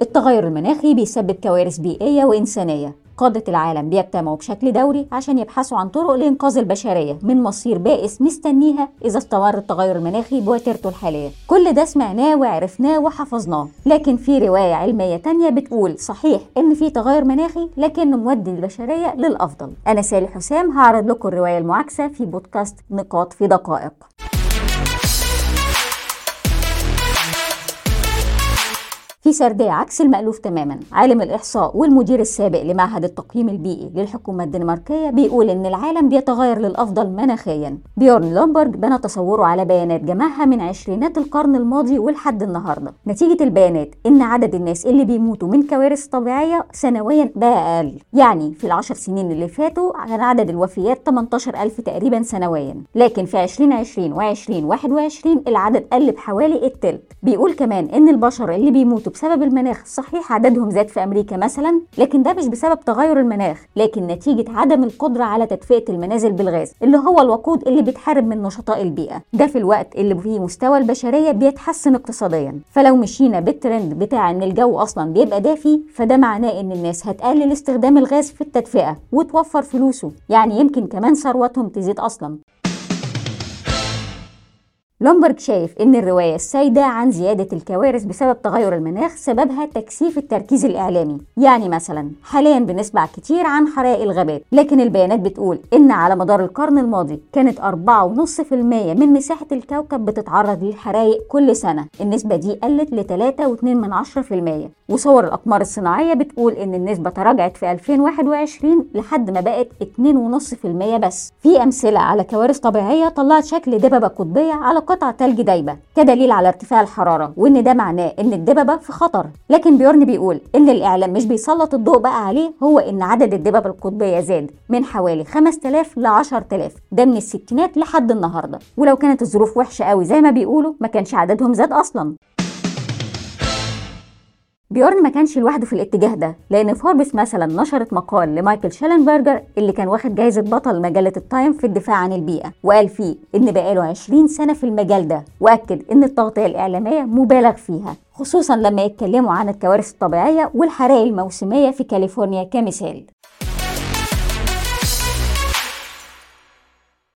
التغير المناخي بيسبب كوارث بيئية وإنسانية. قادة العالم بيجتمعوا بشكل دوري عشان يبحثوا عن طرق لإنقاذ البشرية من مصير بائس مستنيها إذا استمر التغير المناخي بوتيرته الحالية. كل ده سمعناه وعرفناه وحفظناه. لكن في رواية علمية تانية بتقول صحيح إن في تغير مناخي لكنه مودي البشرية للأفضل. أنا سالي حسام هعرض لكم الرواية المعاكسة في بودكاست نقاط في دقائق. في سردية عكس المألوف تماما. عالم الإحصاء والمدير السابق لمعهد التقييم البيئي للحكومة الدنماركية بيقول إن العالم بيتغير للأفضل مناخيا. بيورن لومبرج بنى تصوره على بيانات جمعها من عشرينات القرن الماضي ولحد النهاردة. نتيجة البيانات إن عدد الناس اللي بيموتوا من كوارث طبيعية سنويا بقى أقل يعني في العشر سنين اللي فاتوا كان عدد الوفيات 18 ألف تقريبا سنويا. لكن في 2020 و2021 العدد قل بحوالي التلت. بيقول كمان إن البشر اللي بيموتوا بسبب المناخ صحيح عددهم زاد في أمريكا مثلا لكن ده مش بسبب تغير المناخ لكن نتيجة عدم القدرة على تدفئة المنازل بالغاز اللي هو الوقود اللي بيتحارب من نشطاء البيئة. ده في الوقت اللي فيه مستوى البشرية بيتحسن اقتصاديا. فلو مشينا بالترند بتاع إن الجو أصلا بيبقى دافي فده معناه إن الناس هتقلل استخدام الغاز في التدفئة وتوفر فلوسه يعني يمكن كمان ثروتهم تزيد أصلا. لومبرج شايف إن الرواية السائدة عن زيادة الكوارث بسبب تغير المناخ سببها تكثيف التركيز الإعلامي. يعني مثلا حاليا بنسمع كتير عن حرائق الغابات لكن البيانات بتقول إن على مدار القرن الماضي كانت 4.5% من مساحة الكوكب بتتعرض للحرائق كل سنة. النسبة دي قلت ل 3.2% وصور الأقمار الصناعية بتقول إن النسبة تراجعت في 2021 لحد ما بقت 2.5% بس. في أمثلة على كوارث طبيعية طلعت شكل دببة قطبية على قطع تلج دايبة كدليل على ارتفاع الحرارة وإن ده معناه إن الدببة في خطر. لكن بيورن بيقول إن الإعلام مش بيسلط الضوء بقى عليه هو إن عدد الدببة القطبية زاد من حوالي 5000 ل 10000 ده من الستينات لحد النهارده. ولو كانت الظروف وحشة قوي زي ما بيقولوا ما كانش عددهم زاد أصلا. بيورن ما كانش لوحده في الاتجاه ده لأن فوربس مثلا نشرت مقال لمايكل شيلنبرجر اللي كان واخد جائزه بطل مجلة التايم في الدفاع عن البيئة وقال فيه إن بقاله 20 سنة في المجال ده وأكد إن التغطية الإعلامية مبالغ فيها خصوصا لما يتكلموا عن الكوارث الطبيعية والحرائق الموسمية في كاليفورنيا كمثال.